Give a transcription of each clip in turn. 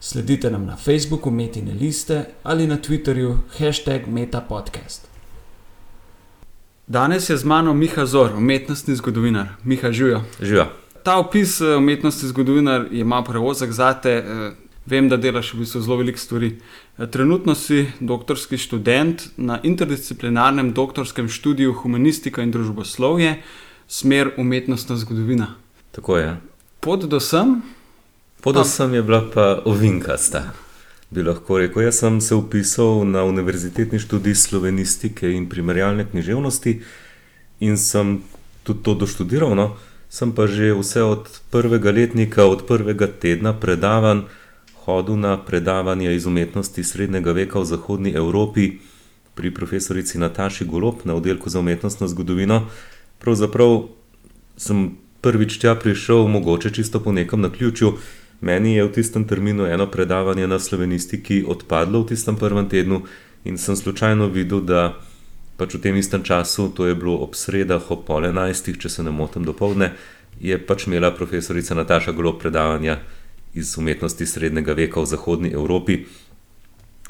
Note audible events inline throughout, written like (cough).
Sledite nam na Facebooku Metine liste ali na Twitterju hashtag MetaPodcast. Danes je z mano Miha Zor, umetnostni zgodovinar. Miha, živijo. Živijo. Ta opis eh, umetnostni zgodovinar je malo prevozek za te. eh, Vem, da delaš v bistvu zelo veliko stvari. Eh, Trenutno si doktorski študent na interdisciplinarnem doktorskem študiju Humanistika in družboslovje, smer umetnostna zgodovina. Tako je. Pot do sem, Podosem je bila pa ovinkasta. Bi lahko rekel, jaz sem se upisal na univerzitetni študij slovenistike in primerjalne književnosti in sem tudi to doštudiral. No. Sem pa že vse od prvega letnika, od prvega tedna predavanj hodil na predavanje iz umetnosti srednjega veka v Zahodni Evropi pri profesorici Nataši Golob na oddelku za umetnostno zgodovino. Pravzaprav sem prvič tja prišel, mogoče čisto po nekem naključju. Meni je v tistem terminu eno predavanje na slovenistiki odpadlo v tistem prvem tednu in sem slučajno videl, da pač v tem istem času, to je bilo ob sredah, ob pol enajstih, če se ne motim, do povdne, je pač imela profesorica Nataša Golob predavanja iz umetnosti srednjega veka v Zahodni Evropi.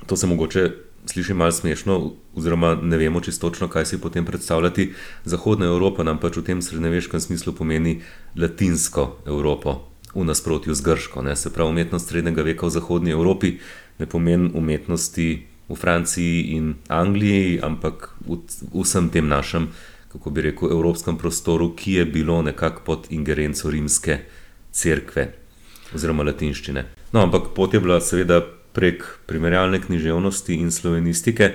To se mogoče sliši malo smešno, oziroma ne vemo čisto točno, kaj si potem predstavljati. Zahodna Evropa nam pač v tem srednjeveškem smislu pomeni latinsko Evropo, v nasprotju z grško. Ne? Se pravi, umetnost srednjega veka v Zahodni Evropi ne pomeni umetnosti v Franciji in Angliji, ampak v vsem tem našem, kako bi rekel, evropskem prostoru, ki je bilo nekako pod ingerenco rimske cerkve oziroma latinščine. No, ampak pot je bila seveda prek primerjalne književnosti in slovenistike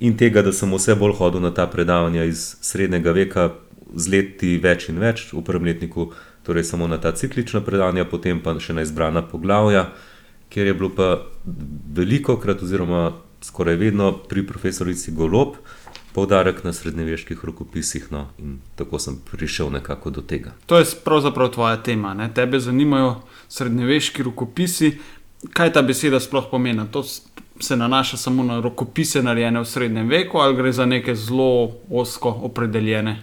in tega, da sem vse bolj hodil na ta predavanja iz srednjega veka, z leti več in več, v prvem letniku torej samo na ta ciklična predavanja, potem pa še na izbrana poglavja, kjer je bilo pa veliko krat, oziroma skoraj vedno pri profesorici Golob, poudarek na srednjeveških rokopisih, no, in tako sem prišel nekako do tega. To je pravzaprav tvoja tema. Ne? Tebe zanimajo srednjeveški rokopisi. Kaj ta beseda sploh pomeni? To se nanaša samo na rokopise, narejene v srednjem veku, ali gre za neke zelo osko opredeljene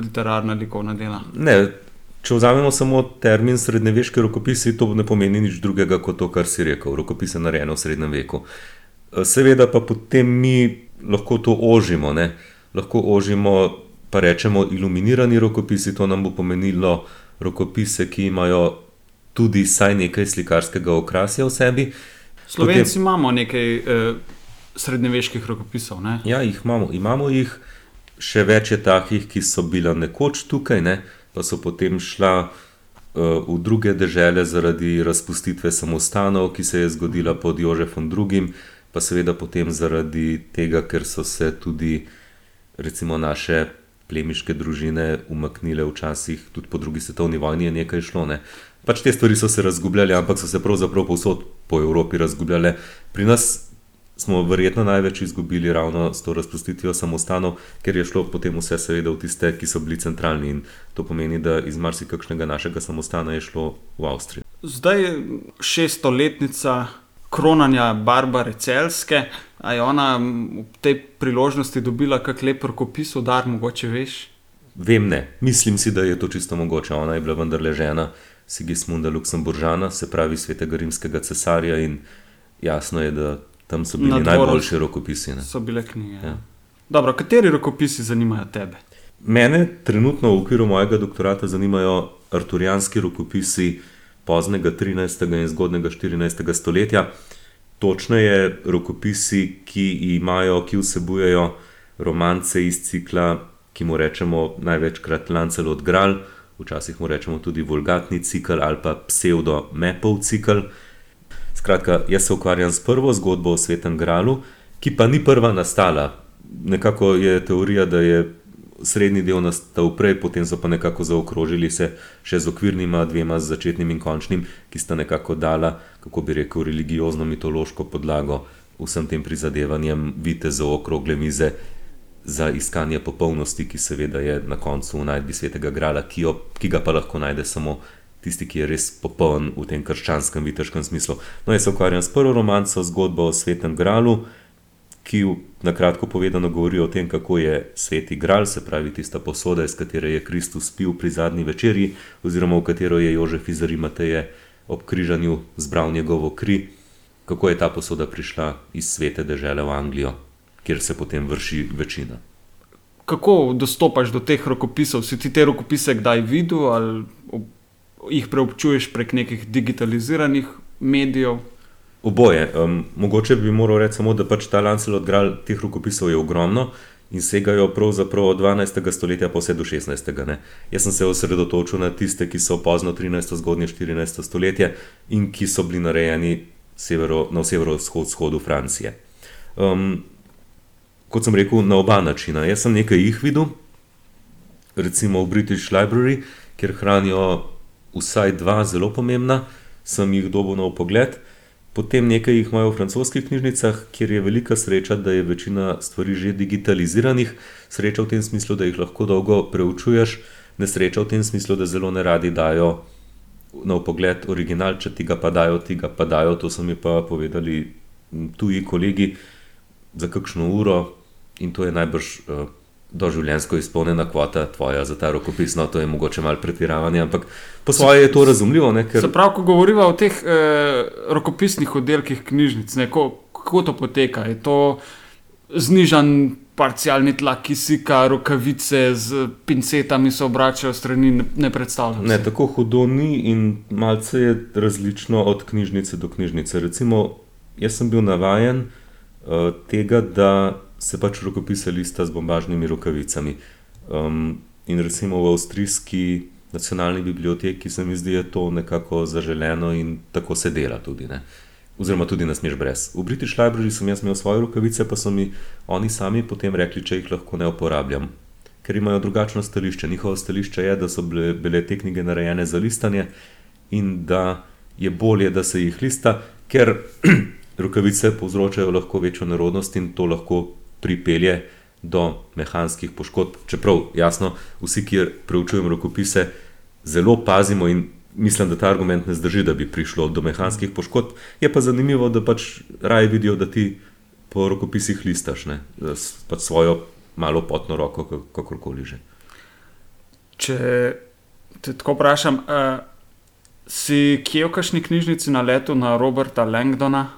literarne likovne dela? Ne, če vzamemo samo termin srednjeveški rokopisi, to ne pomeni nič drugega kot to, kar si rekel, rokopise narejene v srednjem veku. E, Seveda pa potem mi lahko to ožimo, ne? lahko ožimo, pa rečemo, iluminirani rokopisi, to nam bo pomenilo rokopise, ki imajo tudi vsaj nekaj slikarskega okrasja v sebi. Slovenci Potem... imamo nekaj eh, srednjeveških rokopisov. Ne? Ja, jih imamo, imamo jih, še več je takih, ki so bila nekoč tukaj, ne, pa so potem šla uh, v druge države zaradi razpustitve samostanov, ki se je zgodila pod Jožefom II., pa seveda potem zaradi tega, ker so se tudi recimo naše plemiške družine umaknile včasih, tudi po drugi svetovni vojni je nekaj šlo. Ne. Pač te stvari so se razgubljale, ampak so se pravzaprav povsod po Evropi razgubljale. Pri nas smo verjetno največ izgubili ravno s to razpustitvijo samostanov, ker je šlo potem vse seveda v tiste, ki so bili centralni in to pomeni, da iz marsikakšnega našega samostana je šlo v Avstrijo. Zdaj je šestoletnica kronanja Barbare Celske. A je ona v tej priložnosti dobila kak lep rokopis, udar, mogoče veš? Vem ne, mislim si, da je to čisto mogoče. Ona je bila vendarle žena Sigismunda Luksemburžana, se pravi svetega rimskega cesarja in jasno je, da tam so bili najboljši rokopisi. Ne. So bile knjige. Ja. Dobro, kateri rokopisi zanimajo tebe? Mene trenutno v okviru mojega doktorata zanimajo arturijanski rokopisi poznega 13. in zgodnega 14. stoletja. Točneje rokopisi, ki imajo, ki vsebujejo romance iz cikla, ki mu rečemo največkrat Lancelot Gral, včasih mu rečemo tudi vulgatni cikl ali pa pseudo-mepov cikl. Skratka, jaz se ukvarjam s prvo zgodbo o svetem gralu, ki pa ni prva nastala. Nekako je teorija, da je srednji del nastal prej, potem so pa nekako zaokrožili se še z okvirnima dvema, z začetnim in končnim, ki sta nekako dala, kako bi rekel, religiozno-mitološko podlago vsem tem prizadevanjem vidite za okrogle mize za iskanje popolnosti, ki seveda je na koncu v najdbi svetega grala, ki, jo, ki ga pa lahko najde samo tisti, ki je res popoln v tem krščanskem, viteškem smislu. No, jaz se ukvarjam s prvo romanco, zgodbo o svetem gralu, ki na kratko povedano govori o tem, kako je sveti gral, se pravi tista posoda, iz katere je Kristus pil pri zadnji večerji, oziroma v katero je Jožef iz Rimateje ob križanju zbral njegovo kri, kako je ta posoda prišla iz svete države v Anglijo, kjer se potem vrši večina. Kako dostopaš do teh rokopisov? Si ti te rokopise kdaj videl ali jih preobčuješ prek nekih digitaliziranih medijev? Oboje. Um, mogoče bi moral reči samo, da pač ta Lancelot Gral teh rokopisov je ogromno in segajo pravzaprav od 12. stoletja pa vse do 16. Ne. Jaz sem se osredotočil na tiste, ki so pozno 13. zgodnje 14. stoletje in ki so bili narejeni severo, na severovzhodu Francije. Um, kot sem rekel, na oba načina. Jaz sem nekaj jih videl, recimo v British Library, kjer hranijo vsaj dva zelo pomembna, sem jih dobil na pogled. Potem nekaj jih imajo v francoskih knjižnicah, kjer je velika sreča, da je večina stvari že digitaliziranih, sreča v tem smislu, da jih lahko dolgo preučuješ, nesreča v tem smislu, da zelo ne radi dajo na pogled original, če ti ga pa dajo, ti ga pa dajo. To so mi pa povedali tuji kolegi za kakšno uro in to je najbrž. Doživljenjsko izpolnjena kvota tvoja za ta rokopis. No, to je mogoče malo pretiravanje, ampak po svoje je to razumljivo. Ne, ker... Prav, ko govorimo o teh eh, rokopisnih oddelkih knjižnic, ne, ko, kako to poteka? Je to znižen parcialni tlak kisika, rokavice z pincetami se obračajo strani, ne, ne predstavljam. Ne, tako hudo ni in malce je različno od knjižnice do knjižnice. Recimo, jaz sem bil navajen uh, tega, da se pač rokopise lista z bombažnimi rokavicami. Um, in recimo v avstrijski nacionalni biblioteki se mi zdi, da je to nekako zaželeno in tako se dela tudi. Ne? Oziroma, tudi na smeš brez. V British Library sem jaz imel svoje rokavice, pa so mi oni sami potem rekli, če jih lahko ne uporabljam, ker imajo drugačno stališče. Njihovo stališče je, da so bile, bile te knjige narejene za listanje in da je bolje, da se jih lista, ker (clears throat) rokavice povzročajo lahko večjo nerodnost in to lahko pripelje do mehanskih poškodb. Čeprav, jasno, vsi, ki preučujemo rokopise, zelo pazimo in mislim, da ta argument ne zdrži, da bi prišlo do mehanskih poškodb. Je pa zanimivo, da pač raje vidijo, da ti po rokopisih listaš, ne, pač svojo malo potno roko, kakorkoli že. Če te tako vprašam, uh, si kje v kakšni knjižnici na letu na Roberta Langdona?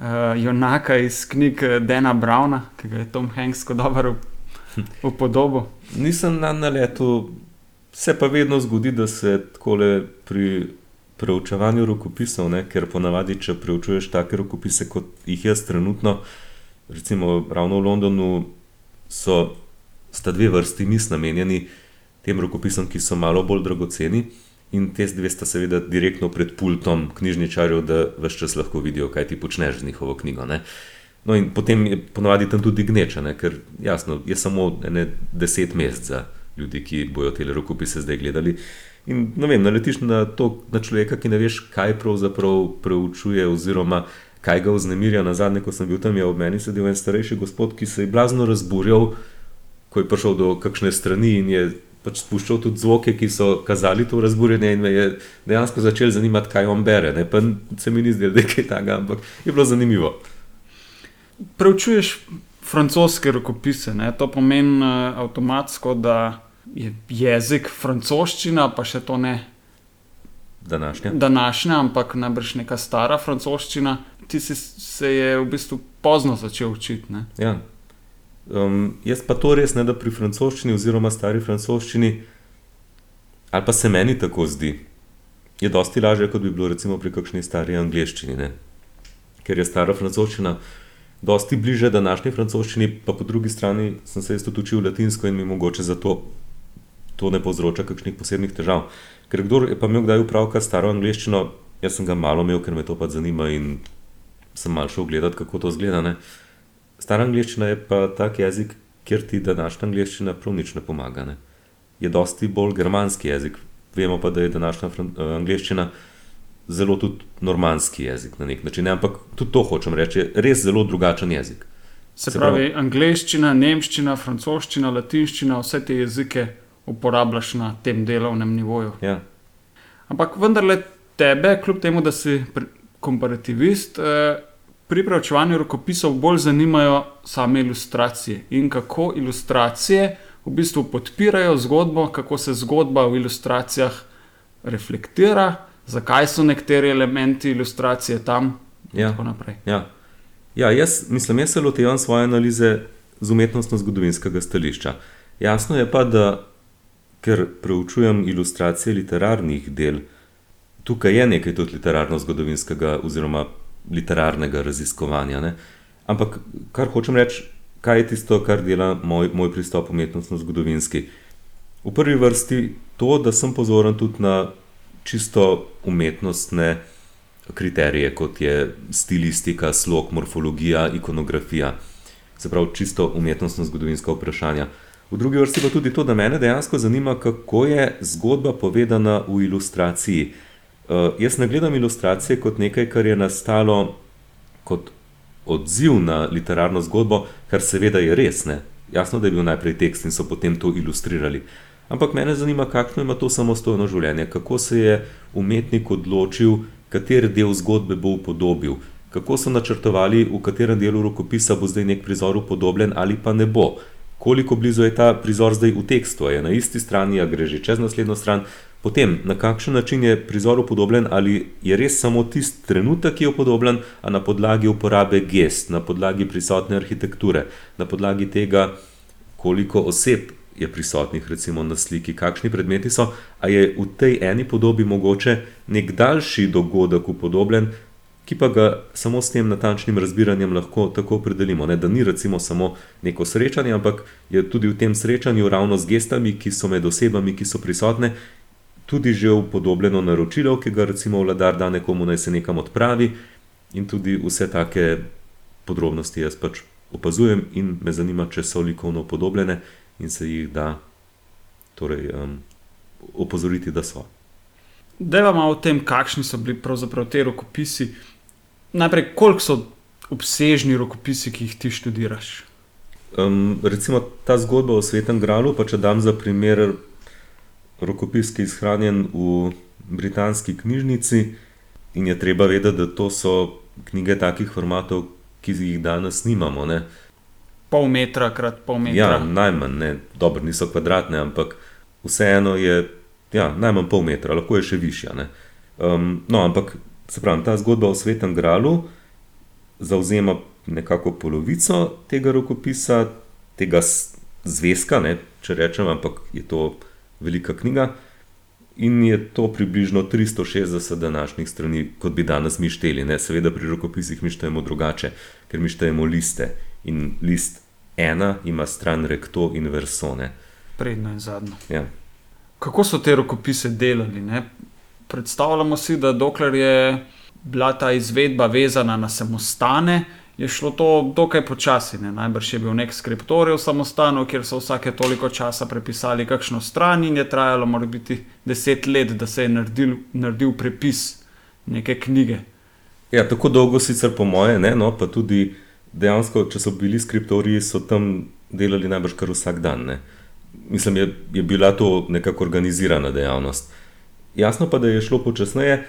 Uh, junaka iz knjig eh, Dana Browna, ki je Tom Hanks tako dobro upodobil. Nisem na naletu, se pa vedno zgodi, da se takole pri preučevanju rokopisov, ne, ker ponavadi, če preučuješ take rokopise, kot jih jaz trenutno, recimo ravno v Londonu, so sta dve vrsti mis namenjeni tem rokopisom, ki so malo bolj dragoceni. In te dve sta seveda direktno pred pultom knjižničarjev, da vse čas lahko vidijo, kaj ti počneš z njihovo knjigo. Ne? No, in potem je ponovadi tam tudi gneča, ne? ker jasno, je samo ene deset mest za ljudi, ki bojo te rokopise zdaj gledali. In no vem, naletiš na, to, na človeka, ki ne veš, kaj pravzaprav preučuje, oziroma kaj ga vznemirja. Na zadnje, ko sem bil tam, je ob meni sedel en starejši gospod, ki se je blazno razburjal, ko je prišel do kakšne strani in je pač spuščal tudi zvoke, ki so kazali to razburjenje, in me je dejansko začel zanimati, kaj on bere. Ne? Pa se mi ni zdelo, da je kaj takega, ampak je bilo zanimivo. Preučuješ francoske rokopise, ne? to pomeni uh, avtomatsko, da je jezik francoščina, pa še to ne. Današnja. Današnja, ampak najbrž neka stara francoščina. Ti si se je v bistvu pozno začel učiti. Ja, Um, jaz pa to res ne da pri francoščini, oziroma stari francoščini, ali pa se meni tako zdi, je dosti lažje, kot bi bilo recimo pri kakšni stari angliščini. Ne? Ker je stara francoščina dosti bliže današnji francoščini, pa po drugi strani sem se tudi učil latinsko in mi mogoče zato to ne povzroča kakšnih posebnih težav. Ker kdo je pa imel kdaj upravka s staro angliščino, jaz sem ga malo imel, ker me to pač zanima in sem mal šel gledati, kako to zgleda. Ne? Stara angliščina je pa tak jezik, kjer ti današnja angliščina prav nič ne pomaga. Ne? Je dosti bolj germanski jezik. Vemo pa, da je današnja eh, angliščina zelo tudi normanski jezik na nek način. Ne? Ampak tudi to hočem reči, je res zelo drugačen jezik. Se, Se pravi, pravi, angliščina, nemščina, francoščina, latinščina, vse te jezike uporabljaš na tem delovnem nivoju. Ja. Ampak vendarle tebe, kljub temu, da si komparativist, eh, pri preučevanju rokopisov bolj zanimajo same ilustracije in kako ilustracije v bistvu podpirajo zgodbo, kako se zgodba v ilustracijah reflektira, zakaj so nekateri elementi ilustracije tam. Ja. Ja. Ja, jaz mislim, jaz se lotevam svoje analize z umetnostno-zgodovinskega stališča. Jasno je pa, da ker preučujem ilustracije literarnih del, tukaj je nekaj tudi literarno-zgodovinskega oziroma literarnega raziskovanja. Ne? Ampak kar hočem reči, kaj je tisto, kar dela moj, moj pristop umetnostno-zgodovinski. V prvi vrsti to, da sem pozoren tudi na čisto umetnostne kriterije, kot je stilistika, slog, morfologija, ikonografija, se pravi, čisto umetnostno-zgodovinska vprašanja. V drugi vrsti pa tudi to, da me dejansko zanima, kako je zgodba povedana v ilustraciji. Uh, jaz ne gledam ilustracije kot nekaj, kar je nastalo kot odziv na literarno zgodbo, kar seveda je res. Ne? Jasno, da je bil najprej tekst in so potem to ilustrirali. Ampak mene zanima, kakšno ima to samostojno življenje, kako se je umetnik odločil, kateri del zgodbe bo upodobil, kako so načrtovali, v katerem delu rokopisa bo zdaj nek prizor upodobljen ali pa ne bo. Koliko blizu je ta prizor zdaj v tekstu, je na isti strani, a gre že čez naslednjo stran, potem na kakšen način je prizor upodobljen, ali je res samo tisti trenutek, ki je upodobljen, a na podlagi uporabe gest, na podlagi prisotne arhitekture, na podlagi tega, koliko oseb je prisotnih, recimo na sliki, kakšni predmeti so, a je v tej eni podobi mogoče nek daljši dogodek upodobljen, ki pa ga samo s tem natančnim razbiranjem lahko tako opredelimo. Ne, da ni recimo samo neko srečanje, ampak je tudi v tem srečanju ravno z gestami, ki so med osebami, ki so prisotne, tudi že upodobljeno naročilo, ki ga recimo vladar da nekomu naj se nekam odpravi in tudi vse take podrobnosti jaz pač opazujem in me zanima, če so likovno upodobljene in se jih da torej, um, opozoriti, da so. Da vam o tem, kakšni so bili pravzaprav te rokopisi, najprej koliko so obsežni rokopisi, ki jih ti študiraš. Um, recimo ta zgodba o svetem gralu, pa če dam za primer rokopis, ki je shranjen v britanski knjižnici, in je treba vedeti, da to so knjige takih formatov, ki jih danes nimamo. Ne? pol metra krat pol metra. Ja, najmanj, ne, dobro, niso kvadratne, ampak vseeno je ja, najmanj pol metra, lahko je še višja. Um, no, ampak se pravi, ta zgodba o svetem gralu zauzema nekako polovico tega rokopisa, tega zvezka, ne, če rečem, ampak je to velika knjiga. In je to približno 360 današnjih strani, kot bi danes mi šteli. Ne? Seveda pri rokopisih mi štejemo drugače, ker mi štejemo liste in list ena ima stran rekto in versone. Prednjo in zadnjo. Ja. Kako so te rokopise delali? Ne? Predstavljamo si, da dokler je bila ta izvedba vezana na samostane, je šlo to dokaj počasi. Ne? Najbrž je bil nek skriptorij v samostanu, kjer so vsake toliko časa prepisali kakšno stran in je trajalo morda biti deset let, da se je naredil, naredil prepis neke knjige. Ja, tako dolgo sicer po moje, ne, no, pa tudi dejansko, če so bili skriptori, so tam delali najbrž kar vsak dan. Ne. Mislim, je, je bila to nekako organizirana dejavnost. Jasno pa, da je šlo počasneje,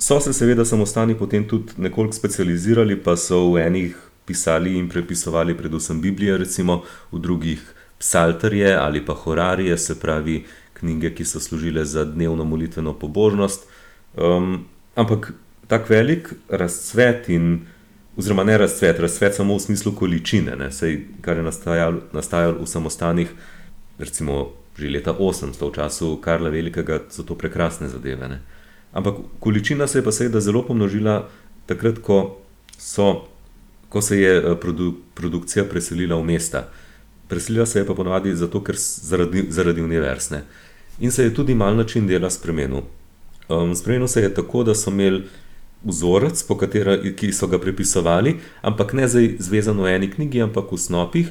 so se seveda samostani potem tudi nekoliko specializirali, pa so v enih pisali in prepisovali predvsem Biblijo, recimo v drugih psalterje ali pa horarije, se pravi knjige, ki so služile za dnevno molitveno pobožnost. Um, ampak tak velik razcvet in oziroma ne razcvet, razcvet samo v smislu količine, ne, sej, kar je nastajalo, nastajalo v samostanih, recimo že leta 800, v času Karla Velikega, so to prekrasne zadeve. Ne. Ampak količina se je pa seveda zelo pomnožila takrat, ko, so, ko se je eh, produ, produkcija preselila v mesta. Preselila se je pa ponovadi zato, ker zaradi, zaradi univerzne. In se je tudi mal način dela spremenil. Um, spremenil se je tako, da so imeli vzorec, katera, ki so ga prepisovali, ampak ne zdaj zvezan v eni knjigi, ampak v snopih.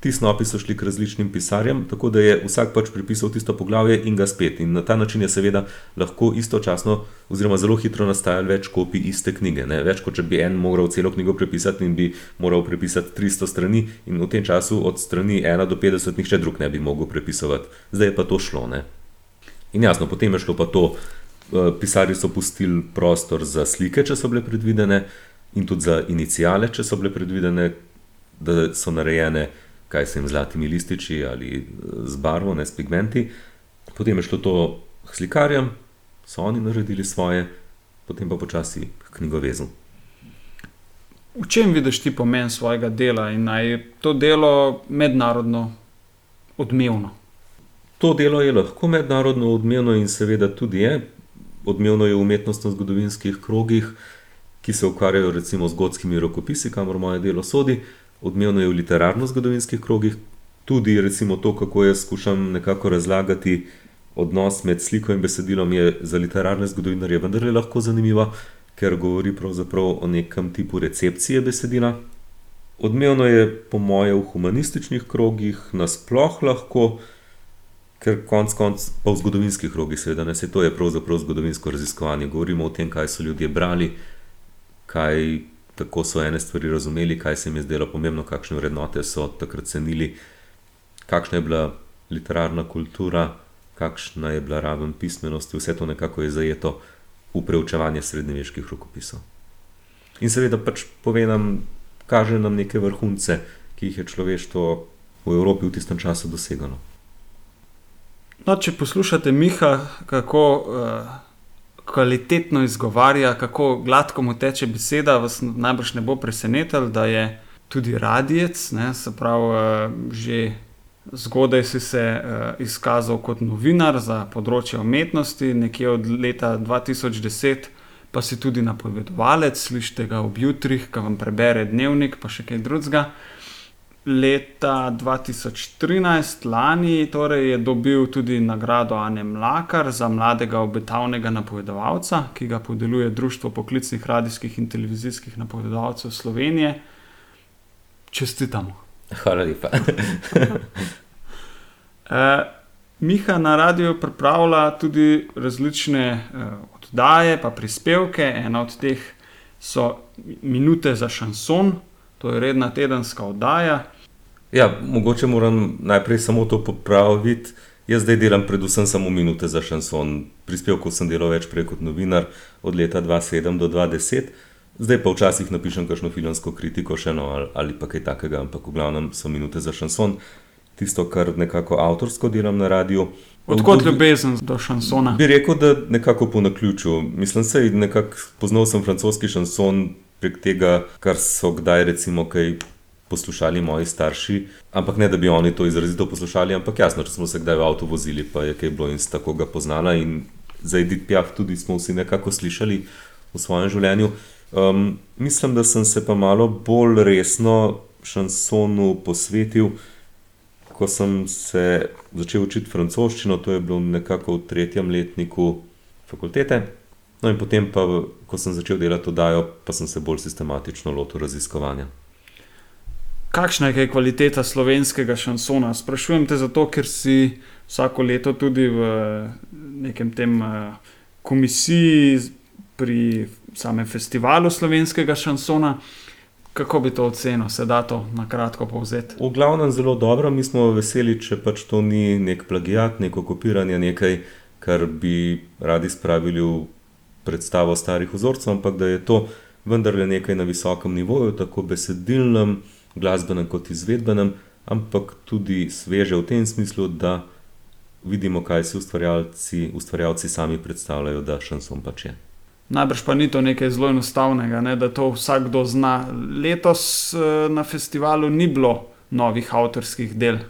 Ti snopi so šli k različnim pisarjem, tako da je vsak pač pripisal tisto poglavje in ga spet. In na ta način je seveda lahko istočasno, oziroma zelo hitro nastajalo več kopij iste knjige. Ne? Več kot če bi en moral celo knjigo prepisati in bi moral prepisati 300 strani, in v tem času od strani 1 do 50 nihče drug ne bi mogel prepisovati. Zdaj je pa to šlo. Ne? In jasno, potem je šlo pa to, eh, pisarji so pustili prostor za slike, če so bile predvidene, in tudi za inicijale, če so bile predvidene, da so narejene kaj se jim zlatimi lističi ali eh, z barvo, ne s pigmenti. Potem je šlo to k slikarjem, so oni naredili svoje, potem pa počasi k knjigovezu. V čem vidiš ti pomen svojega dela in naj je to delo mednarodno odmevno? To delo je lahko mednarodno odmevno in seveda tudi je. Odmevno je v umetnostno-zgodovinskih krogih, ki se ukvarjajo recimo z gotskimi rokopisi, kamor moje delo sodi odmevno je v literarno-zgodovinskih krogih, tudi recimo to, kako jaz skušam nekako razlagati odnos med sliko in besedilom, je za literarne zgodovinarje vendarle lahko zanimivo, ker govori pravzaprav o nekem tipu recepcije besedila. Odmevno je, po mojem, v humanističnih krogih nasploh lahko, ker konec koncev pa v zgodovinskih krogih, seveda, ne se to je pravzaprav zgodovinsko raziskovanje. Govorimo o tem, kaj so ljudje brali, kaj tako so ene stvari razumeli, kaj se jim je zdelo pomembno, kakšne vrednote so takrat cenili, kakšna je bila literarna kultura, kakšna je bila raven pismenosti, vse to nekako je zajeto v preučevanje srednjeveških rokopisov. In seveda pač povedam, kaže nam neke vrhunce, ki jih je človeštvo v Evropi v tistem času dosegalo. No, če poslušate Miha, kako uh, kvalitetno izgovarja, kako gladko mu teče beseda, vas najbrž ne bo presenetilo, da je tudi radijec. Ne, se pravi, eh, že zgodaj si se uh, izkazal kot novinar za področje umetnosti, nekje od leta 2010. Pa si tudi napovedovalec, slišite ga ob jutrih, ki vam prebere dnevnik, pa še kaj drugega leta 2013, lani, torej je dobil tudi nagrado Ane Mlakar za mladega obetavnega napovedovalca, ki ga podeljuje Društvo poklicnih radijskih in televizijskih napovedovalcev Slovenije. Čestitamo. Hvala lepa. (laughs) e, Miha na radiju pripravlja tudi različne e, oddaje, pa prispevke. Ena od teh so Minute za šanson, to je redna tedenska oddaja. Ja, mogoče moram najprej samo to popraviti. Jaz zdaj delam predvsem samo minute za šanson. Prispevkov sem delal več prej kot novinar od leta 2007 do 2010, zdaj pa včasih napišem kakšno filmsko kritiko, še eno ali, ali pa kaj takega, ampak v glavnem so minute za šanson. Tisto, kar nekako avtorsko delam na radiju. Odkot ljubezen do šansona? Bi rekel, da nekako po naključju. Mislim, da nekako poznal sem francoski šanson prek tega, kar so kdaj recimo kaj poslušali moji starši, ampak ne da bi oni to izrazito poslušali, ampak jasno, če smo se kdaj v avtu vozili, pa je kaj bilo in tako ga poznala. In za Edith Piaf tudi smo vsi nekako slišali v svojem življenju. Um, mislim, da sem se pa malo bolj resno šansonu posvetil, ko sem se začel učiti francoščino, to je bilo nekako v tretjem letniku fakultete. No, in potem, pa, ko sem začel delati to dajo, pa sem se bolj sistematično lotil raziskovanja kakšna je kvaliteta slovenskega šansona? Sprašujem te zato, ker si vsako leto tudi v nekem tem uh, komisiji pri samem festivalu slovenskega šansona. Kako bi to ocenil, se da to na kratko povzeti? V glavnem zelo dobro, mi smo veseli, če pač to ni nek plagiat, neko kopiranje, nekaj, kar bi radi spravili v predstavo starih vzorcev, ampak da je to vendarle nekaj na visokem nivoju, tako besedilnem, glasbenem kot izvedbenem, ampak tudi sveže v tem smislu, da vidimo, kaj si ustvarjalci, ustvarjalci sami predstavljajo, da šansom pač je. Najbrž pa ni to nekaj zelo enostavnega, ne? da to vsakdo zna. Letos eh, na festivalu ni bilo novih avtorskih del.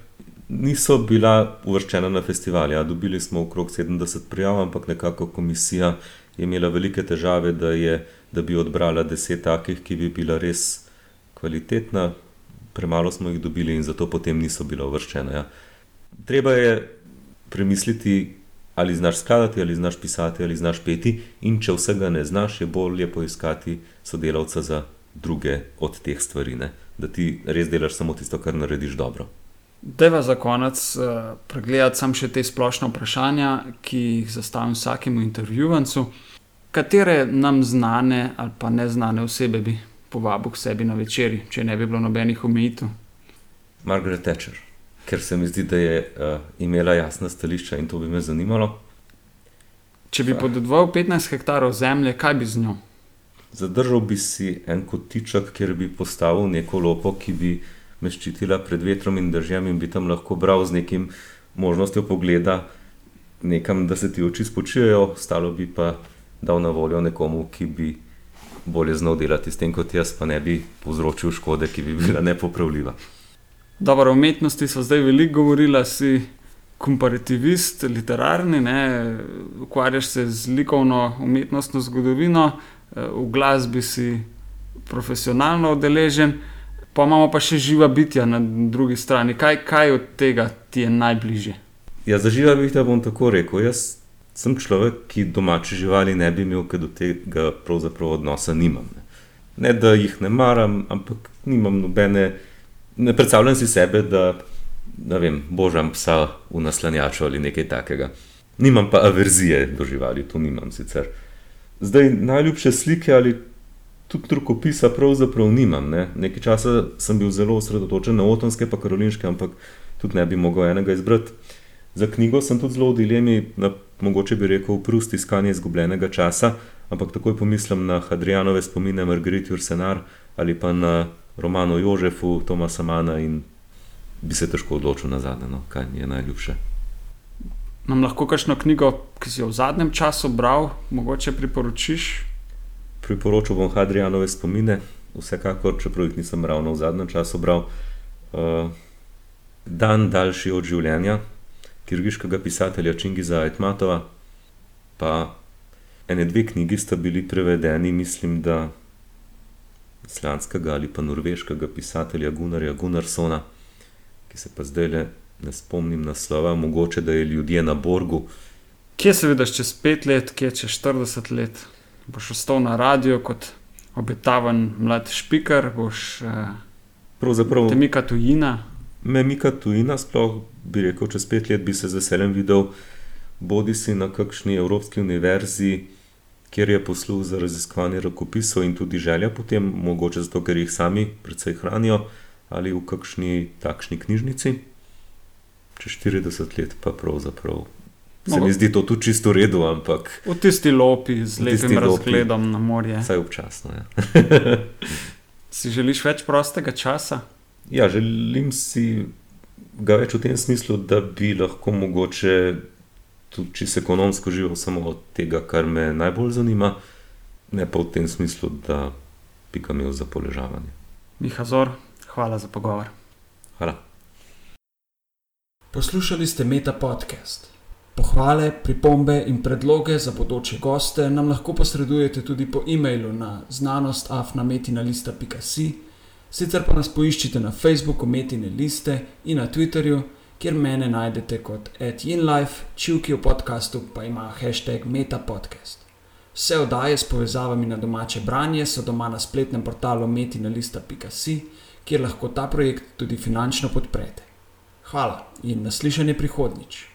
Niso bila uvrščena na festival. Ja, dobili smo okrog 70 prijav, ampak nekako komisija je imela velike težave, da, je, da bi odbrala deset takih, ki bi bila res kvalitetna, premalo smo jih dobili in zato potem niso bile uvrščene. Ja. Treba je premisliti, ali znaš skladati, ali znaš pisati, ali znaš peti, in če vsega ne znaš, je bolje poiskati sodelavca za druge od teh stvari. Ne. da ti res delaš samo tisto, kar narediš dobro. Deva za konec uh, pregledati samo še te splošne vprašanja, ki jih zastavim vsakemu intervjuvancu. Katere nam znane ali pa neznane osebe bi povabil k sebi na večerji, če ne bi bilo nobenih omejitev? Margaret Thatcher, ker se mi zdi, da je uh, imela jasna stališča in to bi me zanimalo. Če bi podedoval 15 hektarov zemlje, kaj bi z njo? Zadržal bi si en kotiček, kjer bi postavil neko lopo, ki bi me ščitila pred vetrom in držjem in bi tam lahko bral z nekim možnostjo pogleda nekam, da se ti oči spočijajo, ostalo bi pa dal na voljo nekomu, ki bi bolje znal delati s tem kot jaz, pa ne bi povzročil škode, ki bi bila nepopravljiva. Dobro, o umetnosti so zdaj veliko govorila, si komparativist, literarni, ne? ukvarjaš se z likovno umetnostno zgodovino, v glasbi si profesionalno udeležen, pa imamo pa še živa bitja na drugi strani. Kaj, kaj od tega ti je najbližje? Ja, za živa bitja bom tako rekel. Jaz sem človek, ki domače živali ne bi imel, ker do tega pravzaprav odnosa nimam. Ne. ne, da jih ne maram, ampak nimam nobene. Ne predstavljam si sebe, da vem, božam psa v naslanjaču ali nekaj takega. Nimam pa averzije do živali, to nimam sicer. Zdaj najljubše slike ali tudi rokopisa pravzaprav nimam. Ne. Nekaj časa sem bil zelo osredotočen na otonske, pa karolinske, ampak tudi ne bi mogel enega izbrati. Za knjigo sem tudi zelo v dilemi, na, mogoče bi rekel, prust iskanje izgubljenega časa, ampak takoj pomislim na Hadrijanove spomine Margariti Ursenar ali pa na romano Jožefu Tomasa Mana in bi se težko odločil na zadnje, no, kaj mi je najljubše. Nam lahko kakšno knjigo, ki si jo v zadnjem času bral, mogoče priporočiš? Priporočil bom Hadrijanove spomine, vsekakor, čeprav jih nisem ravno v zadnjem času bral. Uh, dan daljši od življenja, kirgiškega pisatelja Čingiza Aitmatova, pa ene dve knjigi sta bili prevedeni, mislim, da islandskega ali pa norveškega pisatelja Gunnarja Gunnarsona, ki se pa zdaj le ne spomnim naslova, mogoče da je ljudje na Borgu. Kje se vidiš čez pet let, kje čez 40 let? Boš ostal na radiju kot obetaven mlad špiker, boš eh, pravzaprav te mika tujina. Me mika tujina, sploh bi rekel, čez pet let bi se z veseljem videl, bodi si na kakšni evropski univerzi, kjer je posluh za raziskovanje rokopisov in tudi želja potem, mogoče zato, ker jih sami predvsej hranijo, ali v kakšni takšni knjižnici. Čez 40 let pa pravzaprav. Se mi zdi to tudi čisto v redu, ampak. V tisti lopi z lepim razgledom na morje. Vsaj občasno. Ja. si želiš več prostega časa? Ja, želim si ga več v tem smislu, da bi lahko mogoče tudi čisto ekonomsko živel samo od tega, kar me najbolj zanima, ne pa v tem smislu, da bi ga imel za poležavanje. Miha Zor, hvala za pogovor. Hvala. Poslušali ste Meta podcast. Pohvale, pripombe in predloge za bodoče goste nam lahko posredujete tudi po e-mailu na znanostafnametina.com. Sicer pa nas poiščite na Facebooku, Metine liste in na Twitterju, kjer mene najdete kot AdInLife, čivki v podkastu pa ima hashtag MetaPodcast. Vse oddaje s povezavami na domače branje so doma na spletnem portalu metinalista.com, kjer lahko ta projekt tudi finančno podprete. Hvala in naslišanje prihodnjič.